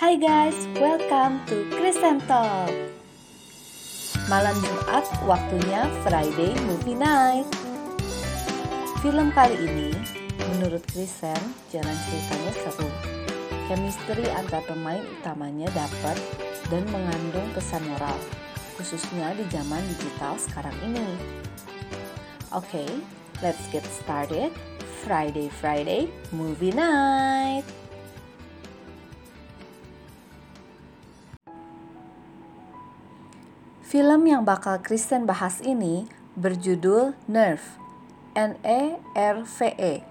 Hai guys, welcome to Kristen Talk. Malam Jumat, waktunya Friday Movie Night. Film kali ini, menurut Kristen, jalan ceritanya seru. Chemistry antar pemain utamanya dapat dan mengandung pesan moral, khususnya di zaman digital sekarang ini. Oke, okay, let's get started. Friday Friday Movie Night. Film yang bakal Kristen bahas ini berjudul Nerve, N-E-R-V-E.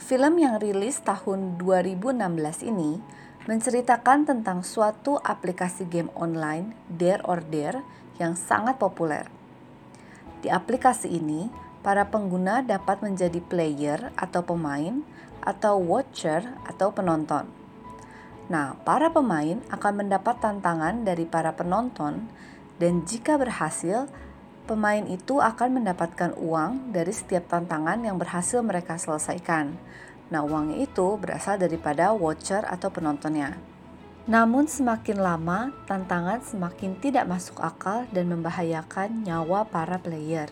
Film yang rilis tahun 2016 ini menceritakan tentang suatu aplikasi game online, Dare or Dare, yang sangat populer. Di aplikasi ini, para pengguna dapat menjadi player atau pemain, atau watcher atau penonton. Nah, para pemain akan mendapat tantangan dari para penonton, dan jika berhasil, pemain itu akan mendapatkan uang dari setiap tantangan yang berhasil mereka selesaikan. Nah, uangnya itu berasal daripada watcher atau penontonnya. Namun, semakin lama tantangan semakin tidak masuk akal dan membahayakan nyawa para player.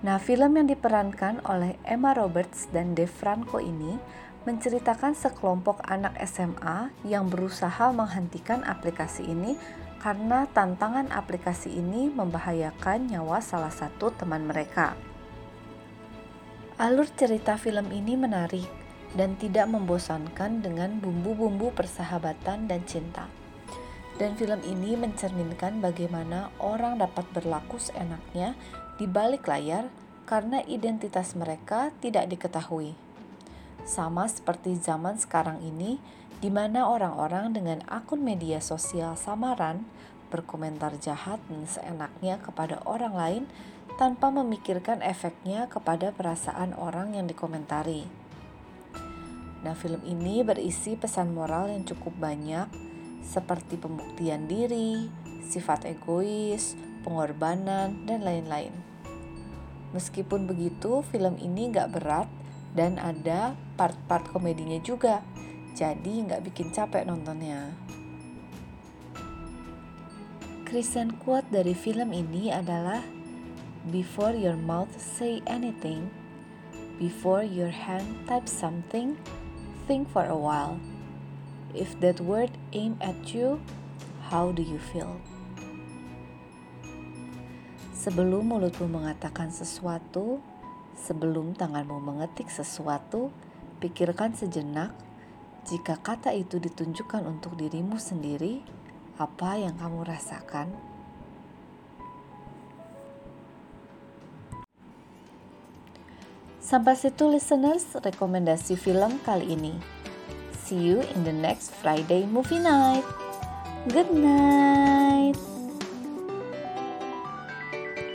Nah, film yang diperankan oleh Emma Roberts dan Dave Franco ini menceritakan sekelompok anak SMA yang berusaha menghentikan aplikasi ini karena tantangan aplikasi ini membahayakan nyawa salah satu teman mereka. Alur cerita film ini menarik dan tidak membosankan dengan bumbu-bumbu persahabatan dan cinta. Dan film ini mencerminkan bagaimana orang dapat berlaku seenaknya di balik layar karena identitas mereka tidak diketahui. Sama seperti zaman sekarang ini, di mana orang-orang dengan akun media sosial samaran berkomentar jahat dan seenaknya kepada orang lain tanpa memikirkan efeknya kepada perasaan orang yang dikomentari. Nah, film ini berisi pesan moral yang cukup banyak, seperti pembuktian diri, sifat egois, pengorbanan, dan lain-lain. Meskipun begitu, film ini gak berat dan ada part-part komedinya juga jadi nggak bikin capek nontonnya Christian quote dari film ini adalah Before your mouth say anything, before your hand type something, think for a while. If that word aim at you, how do you feel? Sebelum mulutmu mengatakan sesuatu, Sebelum tanganmu mengetik sesuatu, pikirkan sejenak jika kata itu ditunjukkan untuk dirimu sendiri, apa yang kamu rasakan? Sampai situ listeners rekomendasi film kali ini. See you in the next Friday movie night. Good night.